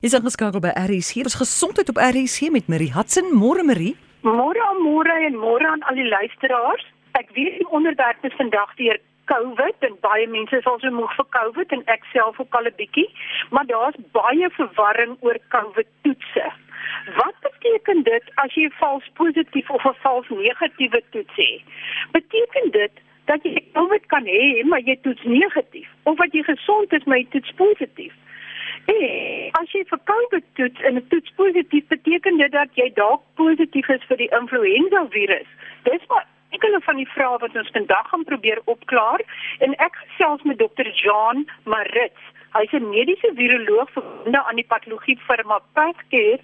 Is ingeskakel by RC. Ons gesondheid op RC met Marie Hudson. Môre Marie. Môre aan môre en môre aan al die luisteraars. Ek weet die onderwerp is vandag deur COVID en baie mense is al so moeg vir COVID en ek self ook al 'n bietjie, maar daar's baie verwarring oor COVID toetse. Wat beteken dit as jy vals positief of 'n vals negatiewe toets het? Beteken dit dat jy COVID kan hê, maar jy toets negatief of dat jy gesond is maar jy toets positief? En as jy vir COVID toets en 'n toets positief beteken dit dat jy dalk positief is vir die influenza virus. Dis wat enkele van die vrae wat ons vandag gaan probeer opklaar en ek gesels met dokter Jean Marits. Hy's 'n mediese viroloog verbonde aan die patologie firma Pathcare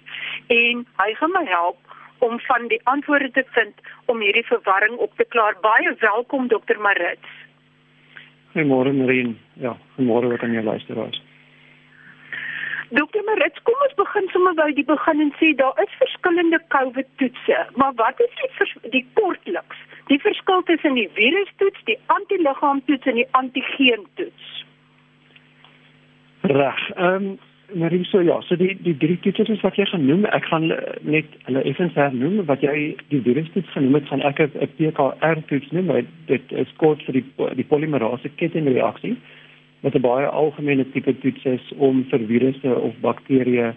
en hy gaan my help om van die antwoorde te vind om hierdie verwarring op te klaar. Baie welkom dokter Marits. Goeiemôre Marien. Ja, goeiemôre wat aan jou luisteraars. Dokter Marits, kom ons begin sommer by die begin en sê daar is verskillende COVID toetse, maar wat is die die kortliks? Die verskil tussen die virustoets, die antiliggaamtoets en die antigeen toets. Reg. Ehm um, maar dis so ja, so die die drie toetse wat jy genoem, ek gaan net hulle effens hernoem wat jy die virustoets genoem het, gaan ek 'n PCR toets noem, dit is kort vir die die polimerase kettingreaksie wat 'n baie algemene tipe toets is om vir virusse of bakterieë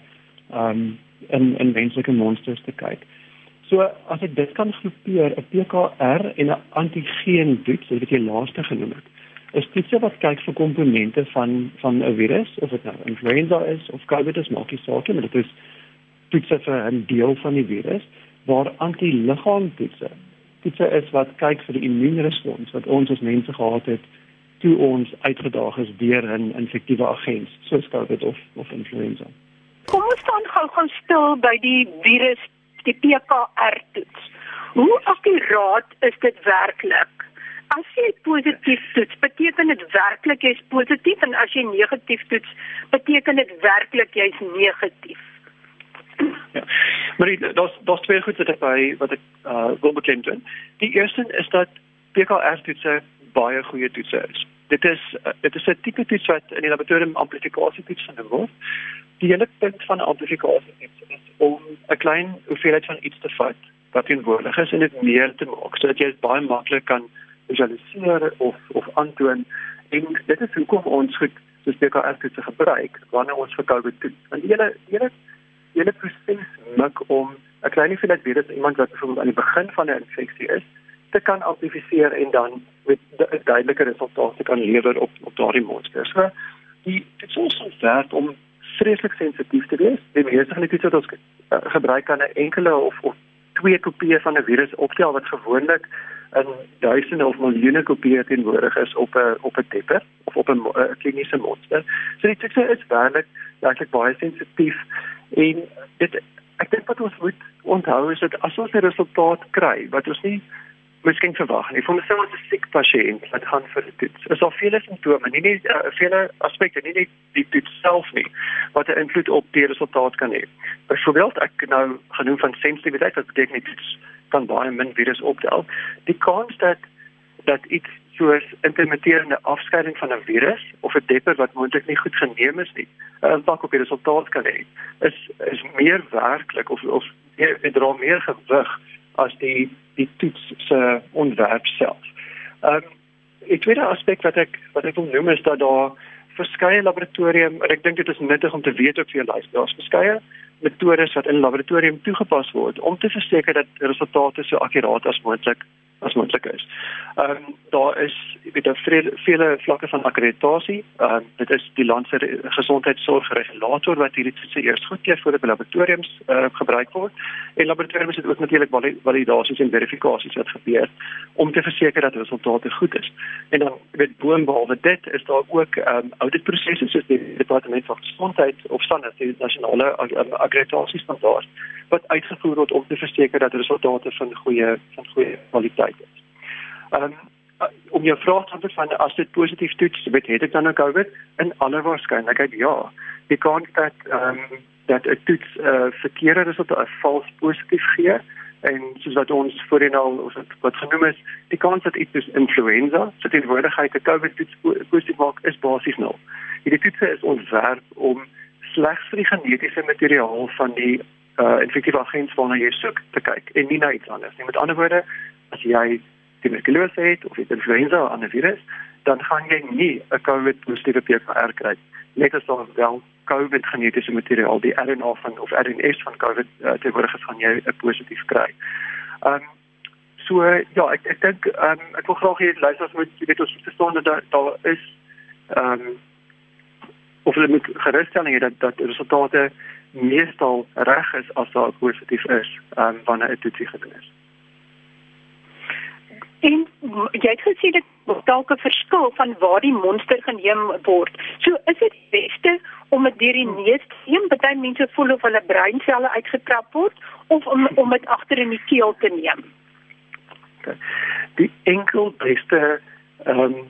um in in menslike monsters te kyk. So as ek dit kan groepeer, 'n PCR en 'n antigeen toets, wat jy laaste genoem het, is toetse wat kyk vir komponente van van 'n virus of dit nou influenza is of COVID is, maak nie saak nie, maar dit is toetse vir 'n deel van die virus waar antiliggaamtoetse toetse is wat kyk vir die immuunrespons wat ons as mense gehad het toe ons uitgedaag is deur 'n infektiewe agent soos COVID of of influenza. Kom ons staan gou gou stil by die virus, die PCR toets. Hoe akkuraat is dit werklik? As jy positief toets, beteken dit werklik jy's positief en as jy negatief toets, beteken dit werklik jy's negatief. Ja. Maar daar's daar's twee goed wat ek by wat ek uh wil bekend doen. Die eerste is dat PCR toetse baie goeie toetse is. Dit is uh, dit is 'n tipe toets wat in die laboratorium amplifikasie toets genoem word. Die hele punt van 'n amplifikasie toets is om 'n klein hoeveelheid van iets te vat wat teenwoordig is en dit meer te maak sodat jy dit baie maklik kan visualiseer of of aantoon. En dit is hoekom ons goed so PCR toets gebruik wanneer ons vir COVID toets. Want die hele die hele proses maak om 'n klein hoeveelheid virus iemand wat byvoorbeeld aan die begin van 'n infeksie is te kan amplifiseer en dan met duidelike resultaat te kan lewer op op daardie monster. So die dit is also werd om vreeslik sensitief te wees. Die meeste van die toetse wat ons uh, gebruik kan 'n enkele of of twee kopieë van 'n virus optel wat gewoonlik in duisende of miljoene kopieë teenwoordig is op 'n op 'n tepper of op 'n uh, kliniese monster. So die toetse is werklik werklik baie sensitief en dit ek dink wat ons moet onthou is dat as ons 'n resultaat kry wat ons nie miskien verwag. Ek voel myself as 'n siek pasiënt wat gaan vir die toets. Is daar vele simptome, nie net uh, vele aspekte, nie net die toets self nie, wat 'n invloed op die resultaat kan hê. Byvoorbeeld, ek nou genoem van sensitiwiteit wat beteken dit toets kan baie min virus optel. Die kans dat dat iets soos intermitterende afskeiding van 'n virus of 'n depper wat moontlik nie goed geneem is nie, 'n impak op die resultaat kan hê, is is meer werklik of of dit dra meer gewig as die die toets se ontwerp self. Ehm um, 'n tweede aspek wat ek wat ek wil noem is dat daar verskeie laboratorium en ek dink dit is nuttig om te weet ook vir jou luisteraars, verskeie metodes wat in laboratorium toegepas word om te verseker dat resultate so akkuraat as moontlik as moontlik is. Ehm um, daar is weet daar vele vlakke van akkreditasie. Ehm um, dit is die land se gesondheidsorgregulator wat hierdie toetse eers goedkeur voordat laboratoriums uh, gebruik word. En laboratoriums het ook natuurlik validasies en verifikasies wat gebeur om te verseker dat resultate goed is. En dan weet boonbehalwe dit is daar ook ehm um, auditprosesse soos die departement van gesondheid of standaard die nasionale akkreditasiestandaard wat uitgevoer word om te verseker dat resultate van goeie van goeie kwaliteit is. Ehm um, om jou vraag te antwoord as dit positief toets, weet het ek dan nou COVID? In alle waarskynlikheid ja. Die kans dat ehm um, dat 'n toets 'n uh, verkeerde resultaat 'n vals positief gee en soos wat ons voorheen al of wat, wat genoem is, die kans dat iets soos influenza, so teenwoordigheid 'n COVID toets positief maak is basies nul. Hierdie toets is ontwerp om slegs vir die genetiese materiaal van die uh infektiewe agent waarna jy soek te kyk en nie na iets anders nie. Met ander woorde, as jy tuberkulose het of influenza of 'n ander virus, dan gaan jy nie 'n COVID positiewe PCR kry. Net as daar wel COVID genetiese materiaal, die RNA van of RNS van COVID uh, teenoor gaan jy 'n positief kry. Um so ja, ek ek dink um ek wil graag hê luisters moet jy weet ons verstaan dat daar, daar is um of hulle moet gerusstelling hê dat dat resultate meestal reg is as daar positief is um wanneer 'n toetsie gedoen is. En jy het gesê dit dalk 'n verskil van waar die monster geneem word. So is dit beste om dit deur die neus te neem, baie mense voel of hulle breinselle uitgetrap word of om om dit agter in die keel te neem. Die enkel beste ehm um,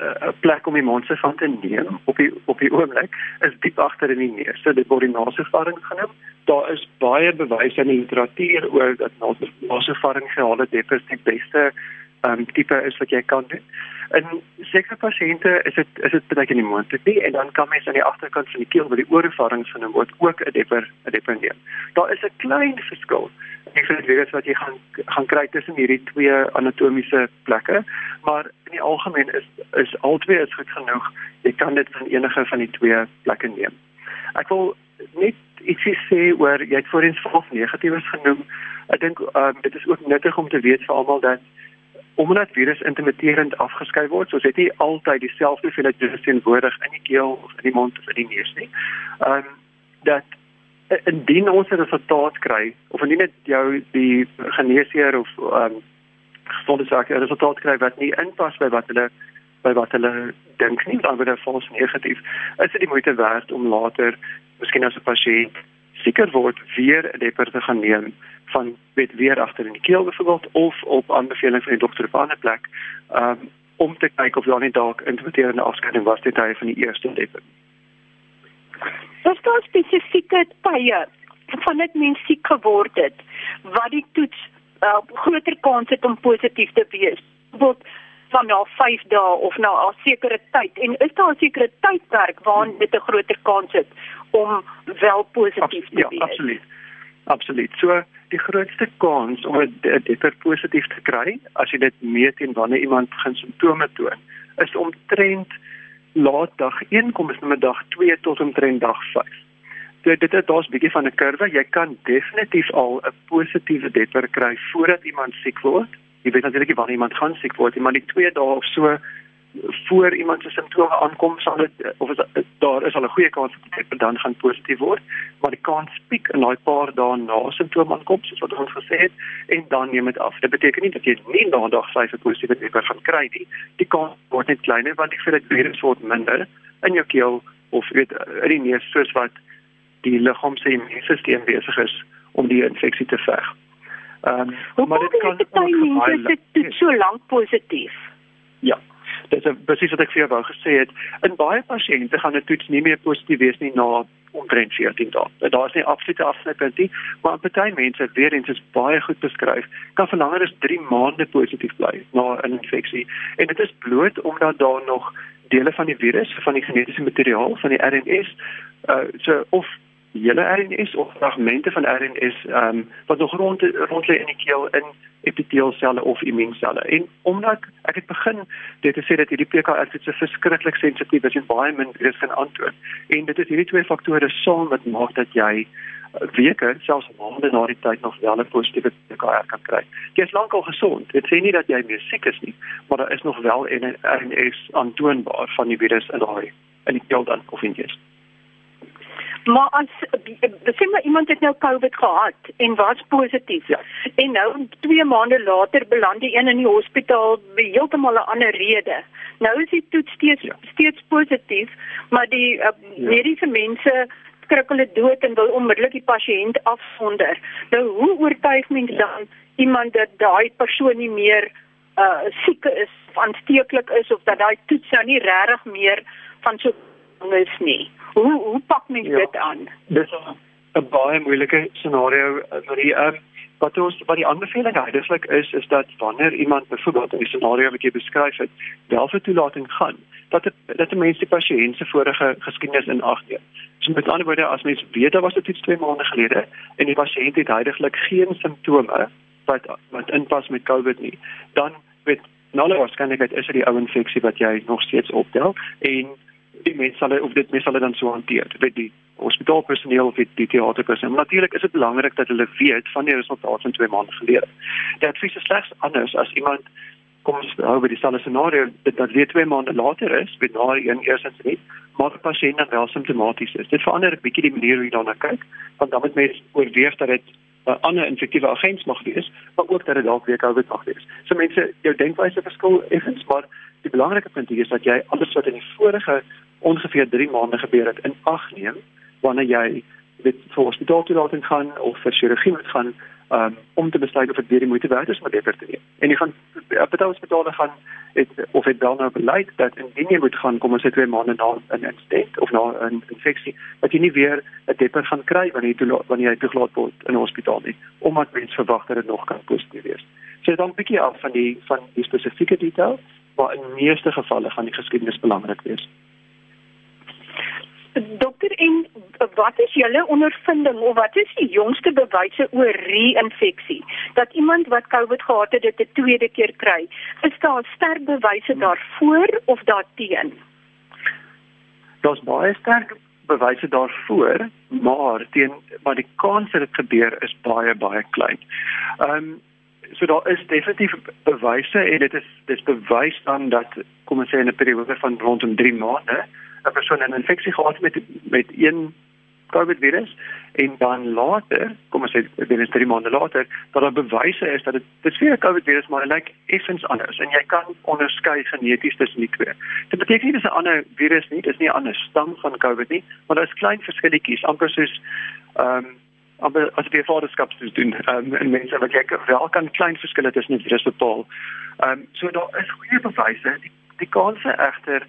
'n plek om die monster van te neem op die op die oomblik is diep agter in die neus. So dit word die nasofaring genoem. Daar is baie bewyse in die literatuur oor dat nasofaring is die beste um, tipe is wat jy kan doen. In sekere pasiënte is dit is dit baie nie moontlik nie en dan kan mens aan die agterkant van die keel waar die oorevarings genoem word ook 'n depper 'n depper neem. Daar is 'n klein verskil. Ek sê dit is wat jy gaan gaan kry tussen hierdie twee anatomiese plekke, maar in die algemeen is is albei is goed genoeg. Jy kan dit van enige van die twee plekke neem. Ek wil net ietsie sê oor jy het voorheen vals negatiefs genoem. Ek dink um, dit is ook nuttig om te weet vir almal dat omdat virus intimiderend afgeskei word, soos dit nie altyd dieselfde hoeveelheid virus teenwoordig in die keel of in die mond of in die neus nie. Ehm um, dat indien ons 'n resultaat kry of indien dit jou die geneesheer of ehm um, gesonde sake 'n resultaat kry wat nie inpas by wat hulle by wat hulle dink nie, dan word dit vals negatief. Is dit die moeite werd om later miskien as 'n pasiënt seker word weer 'n depper te gaan neem van weet weer agter in die keel byvoorbeeld of op aanbeveling van die dokter op 'n ander plek um, om te kyk of daar nie dalk intermitterende afskeiding was dit hy van die eerste depper. Is daar spesifieke tye van dit mens siek geword het wat die toets uh, groter kans het om positief te wees? Bijvoorbeeld van na 5 dae of na 'n sekere tyd en is daar 'n sekere tydperk waarin dit 'n groter kans het om wel positief te ja, wees? Ja, absoluut. Absoluut. So die grootste kans om dit dit positief te kry as jy dit meet en wanneer iemand begin simptome toon, is omtrent laat dag 1 kom is met dag 2 tot omtrent dag 5. So dit is daar's 'n bietjie van 'n kurwe. Jy kan definitief al 'n positiewe depper kry voordat iemand siek word. Jy weet natuurlik wanneer iemand gaan siek word, maar die 2 dae of so voor iemand se simptome aankom sal dit of is, daar is al 'n goeie kans dat dit dan gaan positief word maar die kans piek in daai paar dae na simptome aankom soos wat ons gesê het en dan neem dit af. Dit beteken nie dat jy nie na dag 5 'n positiewe test gaan kry nie. Die kans word net kleiner want die feit dat virus word minder in jou keel of weet in die neus soos wat die liggaam se immuunstelsel besig is om die infeksie te veg. Ehm um, maar dit kan ook dit so lank positief. Ja dit is presies wat ek vir jou wou gesê het. In baie pasiënte gaan 'n toets nie meer positief wees nie na omtrent 14 dae. Daar is nie absolute afsnypunt nie, maar baie mense weer eens is baie goed beskryf, kan vir langer as 3 maande positief bly na 'n infeksie. En dit is bloot omdat daar nog dele van die virus, van die genetiese materiaal, van die RNS, uh so of hele RNS of fragmente van RNS ehm um, wat nog rond rond lê in die keel in epiteelselle of immuunselle. En omdat ek het begin dit te sê dat hierdie PKR-toets so verskriklik sensitief is en baie min virus kan antwoord. En dit is hierdie twee faktore saam wat maak dat jy uh, weke selfs maande na die tyd nog wel 'n positiewe PKR kan kry. Jy is lankal gesond. Dit sê nie dat jy meer siek is nie, maar daar is nog wel 'n RNS aantoonbaar van die virus in daai in die keel dan of in die Maar as sê maar iemand het nou COVID gehad en was positief. Ja. En nou 2 maande later beland die een in die hospitaal vir heeltemal 'n ander rede. Nou is die toets steeds ja. steeds positief, maar die uh, ja. mediese mense skrik hulle dood en wil onmiddellik die pasiënt afsonder. Nou hoe oortuig mense dan iemand dat daai persoon nie meer uh siek is of aansteeklik is of dat daai toets nou nie regtig meer van so is nie? Hoe hoe pak mens ja, dit aan? Dis 'n baie moeilike scenario vir die uh, wat ons wat die aanbeveling heidaglik is is dat wanneer iemand byvoorbeeld in die scenario wat jy beskryf het, wel vir toelating gaan, dat het, dat 'n mens die pasiënt se vorige geskiedenis in ag neem. So met ander woorde, as mens weet daar was dit iets 2 maande gelede en die pasiënt het heidaglik geen simptome wat wat inpas met COVID nie, dan weet nou waarskynlikheid is dit die ou infeksie wat jy nog steeds optel en die mense sal of dit mense sal dan so hanteer. Weet die hospitaalpersoneel of die teaterpersoneel. Natuurlik is dit belangrik dat hulle weet van die resultate van 2 maande gelede. Die advies is slegs anders as iemand kom ons hou by dieselfde scenario dit dat weer 2 maande later is, weet na een eerstens nie, maar die pasiënt dan wel simptomaties is. Dit verander 'n bietjie die manier hoe jy daarna kyk, want dan moet mens oorweeg dat dit 'n ander infektiewe agent mag wees, maar ook dat dit dalk weer COVID mag wees. So mense, jou denkwyse verskil effens, maar die belangrike punt hier is dat jy alles wat in die vorige ongeveer 3 maande gebeur het in ag neem wanneer jy dit vir hospitaal toe laat gaan of vir chirurgie moet gaan um, om te besluit of dit die moeite werd is om dit te neem. En jy gaan op die hospitaal gaan het, of dit wel nou beleid dat indien jy moet gaan kom ons sê 2 maande na 'n insident of na 'n infeksie dat jy nie weer 'n depper gaan kry wanneer jy toe wanneer jy toegelaat word in 'n hospitaal nie omdat mens verwag dat dit nog kan positief wees. So dan 'n bietjie af van die van die spesifieke details, maar in meeste gevalle gaan die geskiedenis belangrik wees. Dokter en wat is julle ondervinding of wat is die jongste bewyse oor re-infeksie dat iemand wat COVID gehad het dit 'n tweede keer kry? Is daar sterk bewyse daarvoor of daarteen? Daar's baie sterk bewyse daarvoor, maar teen maar die kans dat dit gebeur is baie baie klein. Ehm um, so daar is definitief bewyse en dit is dis bewys dan dat kom ons sê in 'n periode van rondom 3 maande 'n persoon 'n infeksie gehad met met een COVID virus en dan later, kom ons sê binne 3 maande later, dat daar bewyse is dat dit dis weer 'n COVID virus maar dit lyk effens anders en jy kan onderskei geneties tussen die twee. Dit beteken nie dis 'n ander virus nie, dis nie 'n ander stam van COVID nie, maar daar's klein verskilletjies, amper soos ehm um, aber as jy vaderskap te doen um, en mense wat jy wel kan klein verskille tussen die virus bepaal. Ehm um, so daar is goeie bewyse. Die, die kanse egter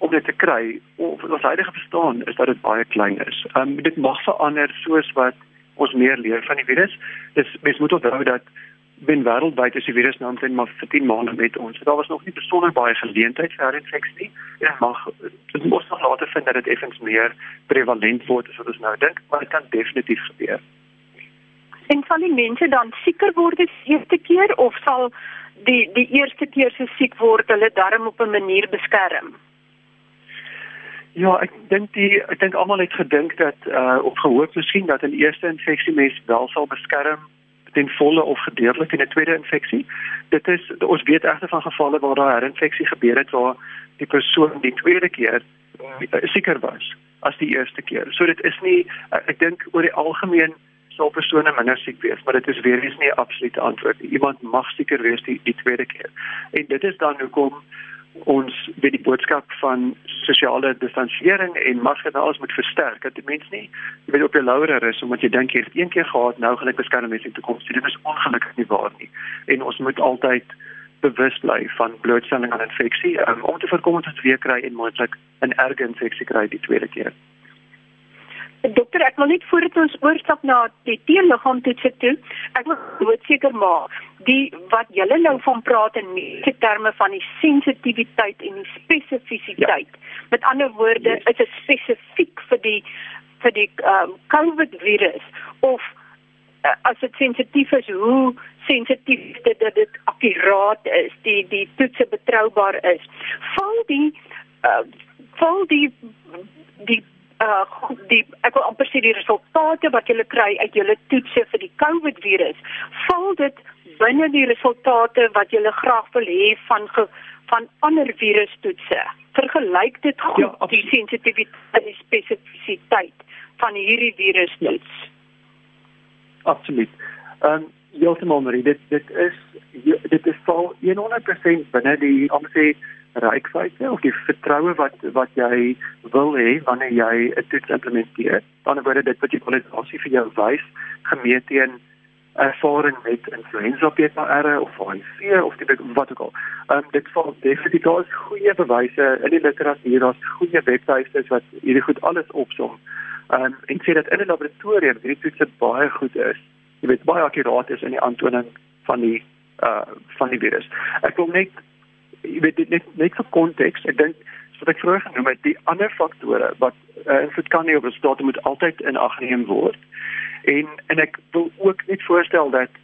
om dit te kry of ons huidige verstaan is dat dit baie klein is. Ehm um, dit mag verander soos wat ons meer leer van die virus. Dis mens moet onthou dat bin wêreldwyd is die virus nou omtrent maar vir 10 maande met ons. Daar was nog nie besonder baie geleentheid vir infeksie nie. En mag dit moet nog later vind dat dit effens meer prevalent word as wat ons nou dink, maar dit kan definitief gebeur. En sal die mense dan sieker word die eerste keer of sal die die eerste keer se siek word hulle darm op 'n manier beskerm? Ja, ek dink die ek dink almal het gedink dat uh of gehoop miskien dat 'n eerste infeksie mens wel sal beskerm ten volle of gedeeltelik in 'n tweede infeksie. Dit is ons weet egter van gevalle waar daar 'n herinfeksie gebeur het waar die persoon die tweede keer uh, seker was as die eerste keer. So dit is nie uh, ek dink oor die algemeen sal persone minder siek wees, maar dit is weer eens nie 'n absolute antwoord. Iemand mag seker wees die die tweede keer. En dit is dan hoekom ons weet die boodskap van sosiale distansiering en masker nou alles moet versterk. Dat die mens nie jy weet op jou laure is omdat jy dink jy het een keer gehad, nou gaan ek beskerm mense in toekoms. Dit is ongelukkig nie waar nie. En ons moet altyd bewus bly van blootstelling aan infeksie um, om te voorkom dat ons weer kry en moontlik 'n erge infeksie kry die tweede keer. Dokter, ek wil net voordat ons oorstap na die teenliggaamtoetse toe, ek wil dood seker maak die wat julle nou van praat in mediese terme van die sensitiwiteit en die spesifisiteit. Ja. Met ander woorde, yes. is dit spesifiek vir die vir die um, COVID virus of uh, as dit sensitief is, hoe sensitief dit dat dit akkuraat is, die die toetse betroubaar is. Val die uh, val die die uh die ek wil amper sê die resultate wat jy kry uit jou toetse vir die COVID virus, val dit binne die resultate wat jy graag wil hê van ge, van ander virustoetse. Vergelyk dit goed ja, die sensitiwiteit en die spesifisiteit van hierdie virustoets. Ja, absoluut. Ehm um, Heeltemal Marie, dit dit is dit is val 100% binne die amper sê reikwyte of die vertroue wat wat jy wil hê wanneer jy 'n toets implementeer. Dan word dit wat jy kwalifikasie vir jou wys gemeet teen ervaring met influenza PCR of HIV of die, wat ook al. Ehm um, dit val definitief daar is goeie bewyse in die literatuur, daar's goeie webtuistes wat hierdie goed alles opsom. Ehm um, en sê dat in 'n laboratorium hierdie toets baie goed is jy weet baie akkuraat is in die aantoning van die uh van die virus. Ek wil net jy weet net net vir konteks, ek dink wat ek vroeër genoem het, die ander faktore wat uh, invloed kan hê op resultate moet altyd in ag geneem word. En en ek wil ook net voorstel dat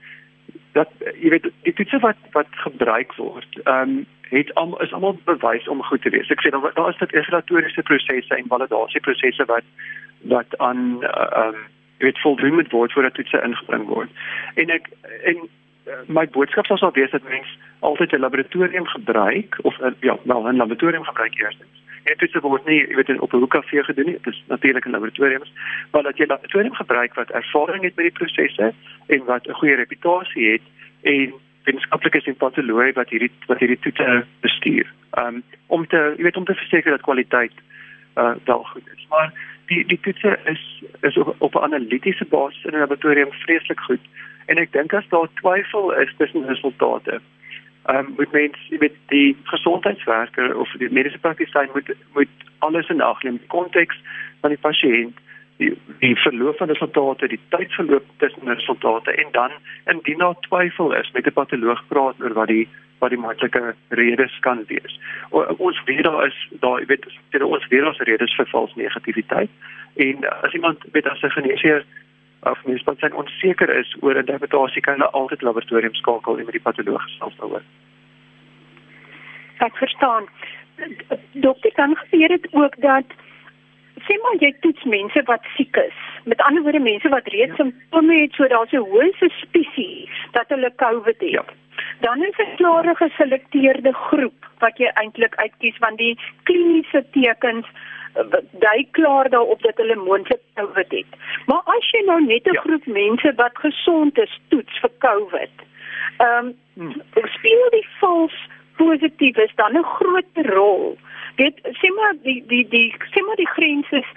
dat jy weet die toetse wat wat gebruik word, ehm um, het al is almal bewys om goed te wees. Ek sê dan daar is dit regulatoriese prosesse en validasieprosesse wat wat aan ehm um, jy weet voldoen moet word voordat toetse ingebring word. En ek en uh, my boodskap sal wees dat mens altyd 'n laboratorium gebruik of uh, ja, wel 'n laboratorium gebruik. En dit word nie jy weet op 'n hoekafee gedoen nie. Dit is natuurlik in laboratoriums, maar dat jy 'n laboratorium gebruik wat ervaring het met die prosesse en wat 'n goeie reputasie het en wetenskaplikes en patoloë wat hierdie wat hierdie toetse bestuur. Um om te jy weet om te verseker dat kwaliteit uh wel goed is. Maar die die toetse is is op, op 'n analitiese basis in 'n laboratorium vreeslik goed. En ek dink as daar twyfel is tussen resultate, ehm um, moet mens weet die gesondheidswerker of die mediese praktisyn moet moet alles in ag neem, die konteks van die pasiënt die die verloop van resultate, die tydsverloop tussen resultate en dan indien daar twyfel is met 'n patoloog praat oor wat die wat die moontlike redes kan wees. O, ons weet daar is daar jy weet dit ons weet daar's redes vir vals negativiteit en as iemand weet as 'n geneesheer of mens wat sy onseker is oor interpretasie kan hulle altyd laboratorium skakel en met die patoloog gesels daaroor. Ek verstaan. Dokter kan gebeur dit ook dat sê maar jy toets mense wat siek is. Met ander woorde mense wat reeds ja. simptome het, so daar's 'n hoë suspisie dat hulle COVID het. Ja. Dan is 'n klare geselekteerde groep wat jy eintlik uitkies want die kliniese tekens eh, dui klaar daarop dat hulle moontlik COVID het. Maar as jy nou net 'n ja. groep mense wat gesond is toets vir COVID, ehm um, hmm. speel die vals positief is dan 'n groot rol weet sê maar die die die sê maar die grens is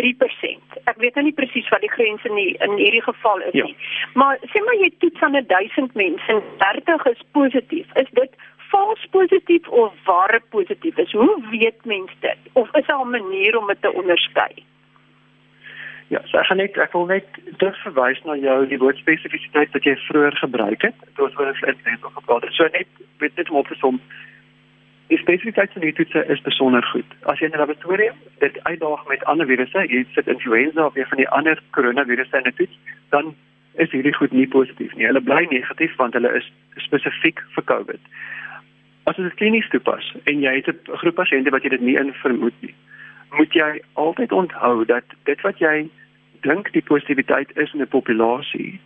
3%. Ek weet nou nie presies wat die grens in die, in hierdie geval is ja. nie. Maar sê maar jy toets aan 1000 mense en 30 is positief. Is dit vals positief of ware positief? Is hoe weet mens dit? Of is daar 'n manier om dit te onderskei? Ja, so ek gaan net ek wil net terugverwys na jou die woord spesifisiteit wat jy vroeër gebruik het. Dit was oor 'n flat net gepraat. So net weet dit om op te som die spesifiteit van die toetse is besonder goed. As jy in 'n laboratorium dit uitdaag met ander virusse, jy sit influenza of een van die ander koronavirusse in 'n toets, dan is hierdie goed nie positief nie. Hulle bly negatief want hulle is spesifiek vir COVID. As dit klinies toepas en jy het 'n groep pasiënte wat jy dit nie in vermoed nie, moet jy altyd onthou dat dit wat jy dink die positiwiteit is in 'n populasie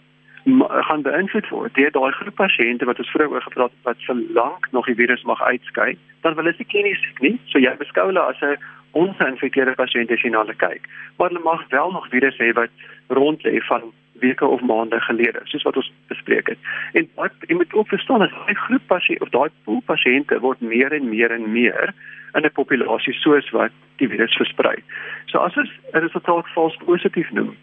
gaan beïnvloed word deur daai groep pasiënte wat ons vroeër oor gepraat het wat vir lank nog die virus mag uitskei, dan wil hulle klinies siek nie. So jy beskou hulle as 'n ongeïnfekteerde pasiënt as jy na hulle kyk. Maar hulle mag wel nog virus hê wat rond lê van weke of maande gelede, soos wat ons bespreek het. En wat jy moet ook verstaan is daai groep pasiënte of daai pool pasiënte word meer en meer en meer in 'n populasie soos wat die virus versprei. So as ons 'n resultaat vals positief noem,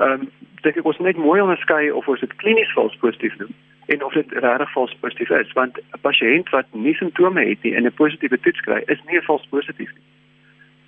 ehm um, dink ek ons net mooi onderskei of ons dit klinies vals positief noem en of dit regtig vals positief is want 'n pasiënt wat nie simptome het nie en 'n positiewe toets kry is nie vals positief nie.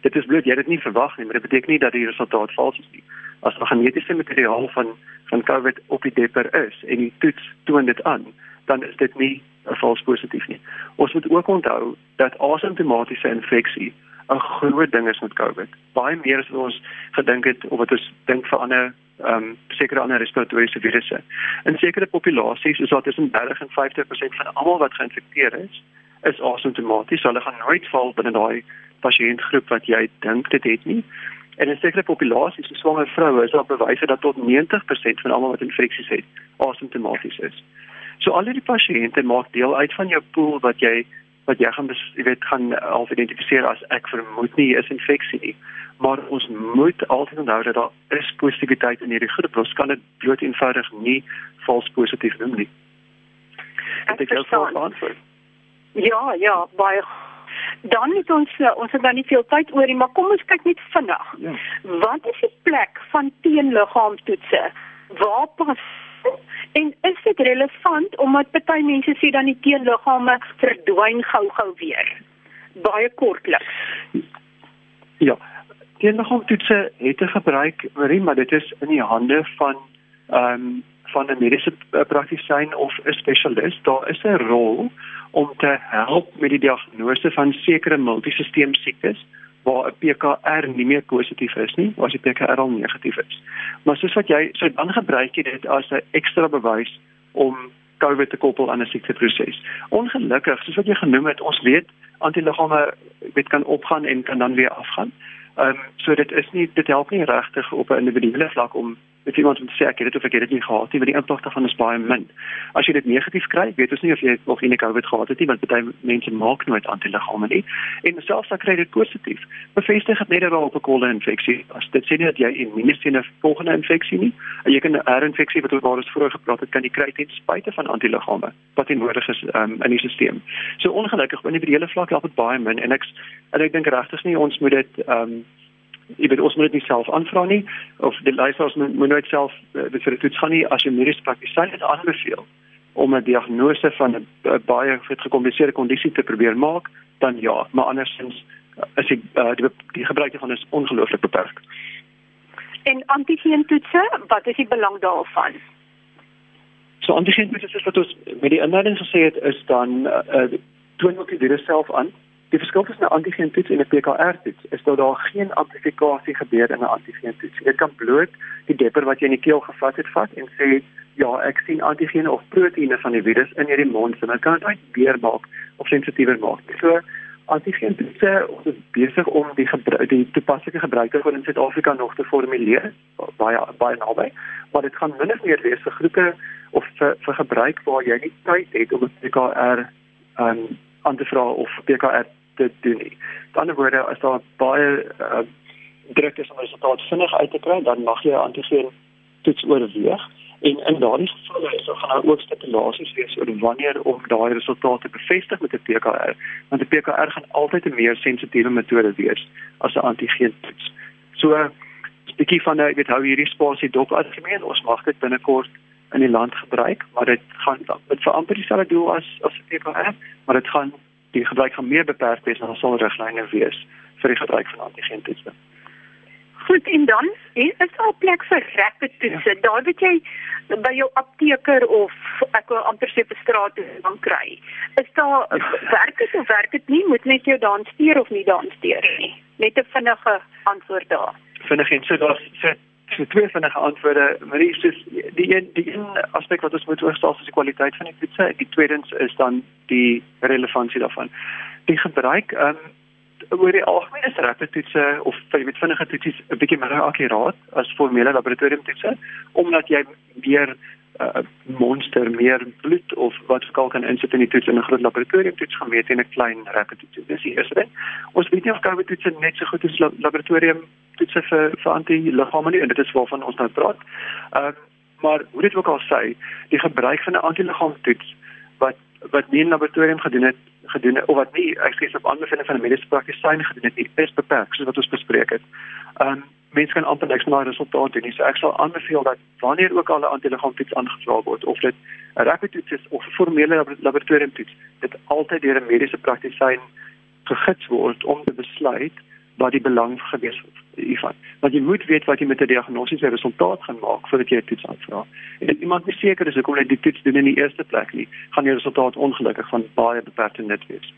Dit is bloot jy het dit nie verwag nie, maar dit beteken nie dat die resultaat vals is nie. As 'n genetiese materiaal van van COVID op die depper is en die toets toon dit aan, dan is dit nie 'n vals positief nie. Ons moet ook onthou dat asymptomatiese infeksie 'n groot ding is met COVID. Baie meer as wat ons gedink het of wat ons dink vir ander ehm um, sekere ander respiratoriese virusse. In sekere populasies is daar tussen 30 en 50% van almal wat geïnfekteer is, is asymptomaties. Hulle gaan nooit val binne daai pasiëntgroep wat jy dink dit het nie. En in sekere populasies, so swanger vroue, is daar bewyse dat tot 90% van almal wat infeksies het, asymptomaties is. So al hierdie pasiënte maak deel uit van jou pool wat jy wat jy gaan jy weet gaan al identifiseer as ek vermoed nie is infeksie nie. Maar ons moet altyd onthou dat daar is positiwiteit in hierdie groep. Ons kan dit bloot eenvoudig nie vals positief noem nie. Ek het gesien ja ja baie dan het ons ons het dan nie veel tyd oor nie maar kom ons kyk net vinnig. Ja. wat is die plek van teenliggaamtoetse waar pas En is dit relevant omdat baie mense sê dan die teenliggame verdwyn gou-gou weer? Baie kortliks. Ja. Teenliggaamtoetse het 'n gebruik, Marie, maar dit is in die hande van ehm um, van 'n mediese praktisyn of 'n spesialis, daar is 'n rol om te help met die diagnose van sekere multisisteem siektes waar 'n PKR nie meer positief is nie, waar die PKR al negatief is. Maar soos wat jy so dan gebruik jy dit as 'n ekstra bewys om COVID te koppel aan 'n siekteproses. Ongelukkig, soos wat jy genoem het, ons weet antiliggame weet kan opgaan en kan dan weer afgaan. Ehm um, so dit is nie dit help nie regtig op 'n individuele vlak om met iemand te sê ek het dit of ek het dit nie gehad nie, want die impak daarvan is baie min. As jy dit negatief kry, weet ons nie of jy of jy COVID gehad het nie, want baie mense maak nooit antiliggame nie. En selfs as jy dit positief, bevestig dit net dat op 'n kolde infeksie. As dit sê nie dat jy immuun is teen 'n volgende infeksie nie, en jy kan 'n R-infeksie wat oor ons vroeër gepraat het, kan jy kry ten spyte van antiliggame wat nodig is um, in die stelsel. So ongelukkig op individuele vlak help dit baie min en ek en ek dink regtig nie ons moet dit ehm um, jy weet ons moet dit nie self aanvra nie of die luisteraars moet, moet nooit self uh, vir dit toets gaan nie as jy mediese praktisyn dit aanbeveel om 'n diagnose van 'n baie gekompliseerde kondisie te probeer maak dan ja maar andersins is die uh, die, die gebruik van is ongelooflik beperk. En antigeentoetse, wat is die belang daarvan? So antigeentoetse is wat ons met die inleiding gesê het is dan uh, toon ook die virus self aan Die verskil tussen 'n antigeentoets en 'n PCR-toets is dat daar geen amplifikasie gebeur in 'n antigeentoets. Jy kan bloot die depper wat jy in die keel gevat het vat en sê ja, ek sien antigene of proteïene van die virus in hierdie mond en dit kan dit uit weer maak of sensitiewer maak. So antigeentoets is besig om die die toepaslike gebruiker in Suid-Afrika nog te formuleer baie baie naby, maar dit gaan min of meer wees vir groepe of vir, vir gebruik waar jy nie tyd het om 'n PCR um, aan te vra of PKR te doen nie. Die ander woorde, as daar baie uh, druk is om resultate vinnig uit te kry, dan mag jy 'n antigeen toets oorweeg. En in daardie geval is daar gaan ook stipulasies wees oor wanneer om daai resultate bevestig met 'n PKR, want 'n PKR gaan altyd 'n meer sensitiewe metode wees as 'n antigeen toets. So 'n bietjie van 'n weet hou hierdie spasie dop algemeen, ons mag dit binnekort in die land gebruik, maar dit gaan met vir amper dieselfde doel as as die PKR, maar dit gaan die gebruik gaan meer beperk wees en sal riglyne wees vir die gebruik van antigeentiese. Goed, en dan is daar plek vir rapid toetse. Ja. Daar weet jy by jou apteker of ek wil amper sê vir straat dan kry. Is daar werk dit of werk dit nie? Moet net jou dan steur of nie dan steur nie. Net 'n vinnige antwoord daar. Vinnig en so daar's so twee vinnige antwoorde. Maar die is die een die een aspek wat ons moet oorstel is die kwaliteit van die toetse. Die tweedens is dan die relevantie daarvan. Die gebruik um, oor die algemeen is rapid toetse of jy weet vinnige toetse 'n bietjie minder akkuraat as formele laboratoriumtoetse omdat jy meer uh, monster meer bloed of wat ook al kan insit in die toets in 'n groot laboratorium toets gemeet en 'n klein rapid toets. Dis die eerste ding. Ons weet nie of COVID toetse net so goed is laboratorium toetse vir vir antiliggame nie en dit is waarvan ons nou praat. Uh, maar hoe dit ook al sê, die gebruik van 'n antiliggaam toets wat wat nie in laboratorium gedoen het gedoen het, of wat nie ek sê op aanbeveling van 'n mediese praktisyn gedoen het nie, is beperk soos wat ons bespreek het. Um, mense kan amper niks na resultate doen nie. So ek sal aanbeveel dat wanneer ook al 'n antiliggaamtoets aangevra word of dit 'n rapid toets is of 'n formele laboratoriumtoets, dit altyd deur 'n mediese praktisyn gegids word om te besluit wat die belang gewees het hiervan. Want jy moet weet wat jy met 'n diagnostiese resultaat gaan maak voordat jy 'n toets aanvra. En iemand nie seker is hoekom hy die toets doen in die eerste plek nie, gaan die resultaat ongelukkig van baie beperkte nut wees.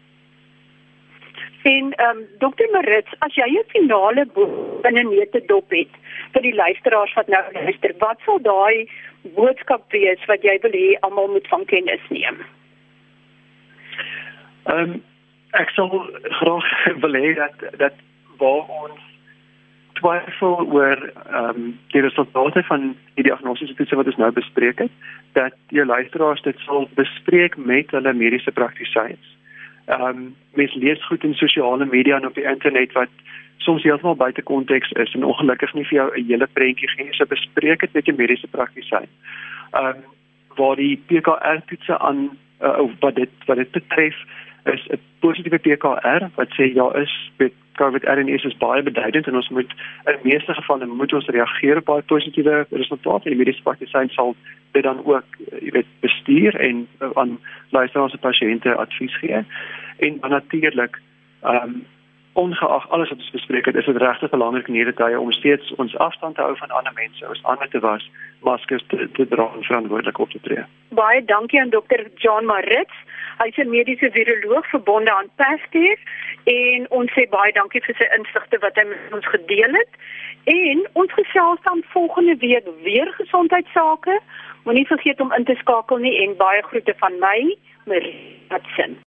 En ehm um, dokter Marits, as jy 'n finale boek binne neete dop het vir die luisteraars wat nou luister, wat sal daai boodskap wees wat jy wil hê almal moet van kennis neem? Ehm um, ek sal graag wil hê dat dat waar ons twyfel oor ehm um, die resultate van die diagnostiese toetse wat ons nou bespreek het, dat die luisteraars dit sal bespreek met hulle mediese praktisyns ehm um, mens lees goed in sosiale media en op die internet wat soms heeltemal buite konteks is en ongelukkig nie vir jou 'n hele prentjie gee nie. So bespreek dit met jou mediese praktisyn. Ehm um, waar die PKR toetse aan uh, wat dit wat dit betref is 'n positiewe PKR wat sê ja is met COVID RNA is baie beduidend en ons moet in meeste gevalle moet ons reageer op baie positiewe resultate en die mediese praktisyn sal dit dan ook jy weet bestuur en uh, aan luisteraars en pasiënte advies gee. En natuurlik ehm um, ongeag alles wat ons bespreek het, is dit regtig belangrik in hierdie tye om steeds ons afstand te hou van ander mense, ons hande te was, maskers te, te dra en verantwoordelik op te tree. Baie dankie aan dokter John Marits. Hy's 'n mediese viroloog verbonde aan Pasteur en ons sê baie dankie vir sy insigte wat hy met ons gedeel het. En ons gesels dan volgende week weer gesondheidsake. Moenie vergeet om in te skakel nie en baie groete van my, Marie Hudson.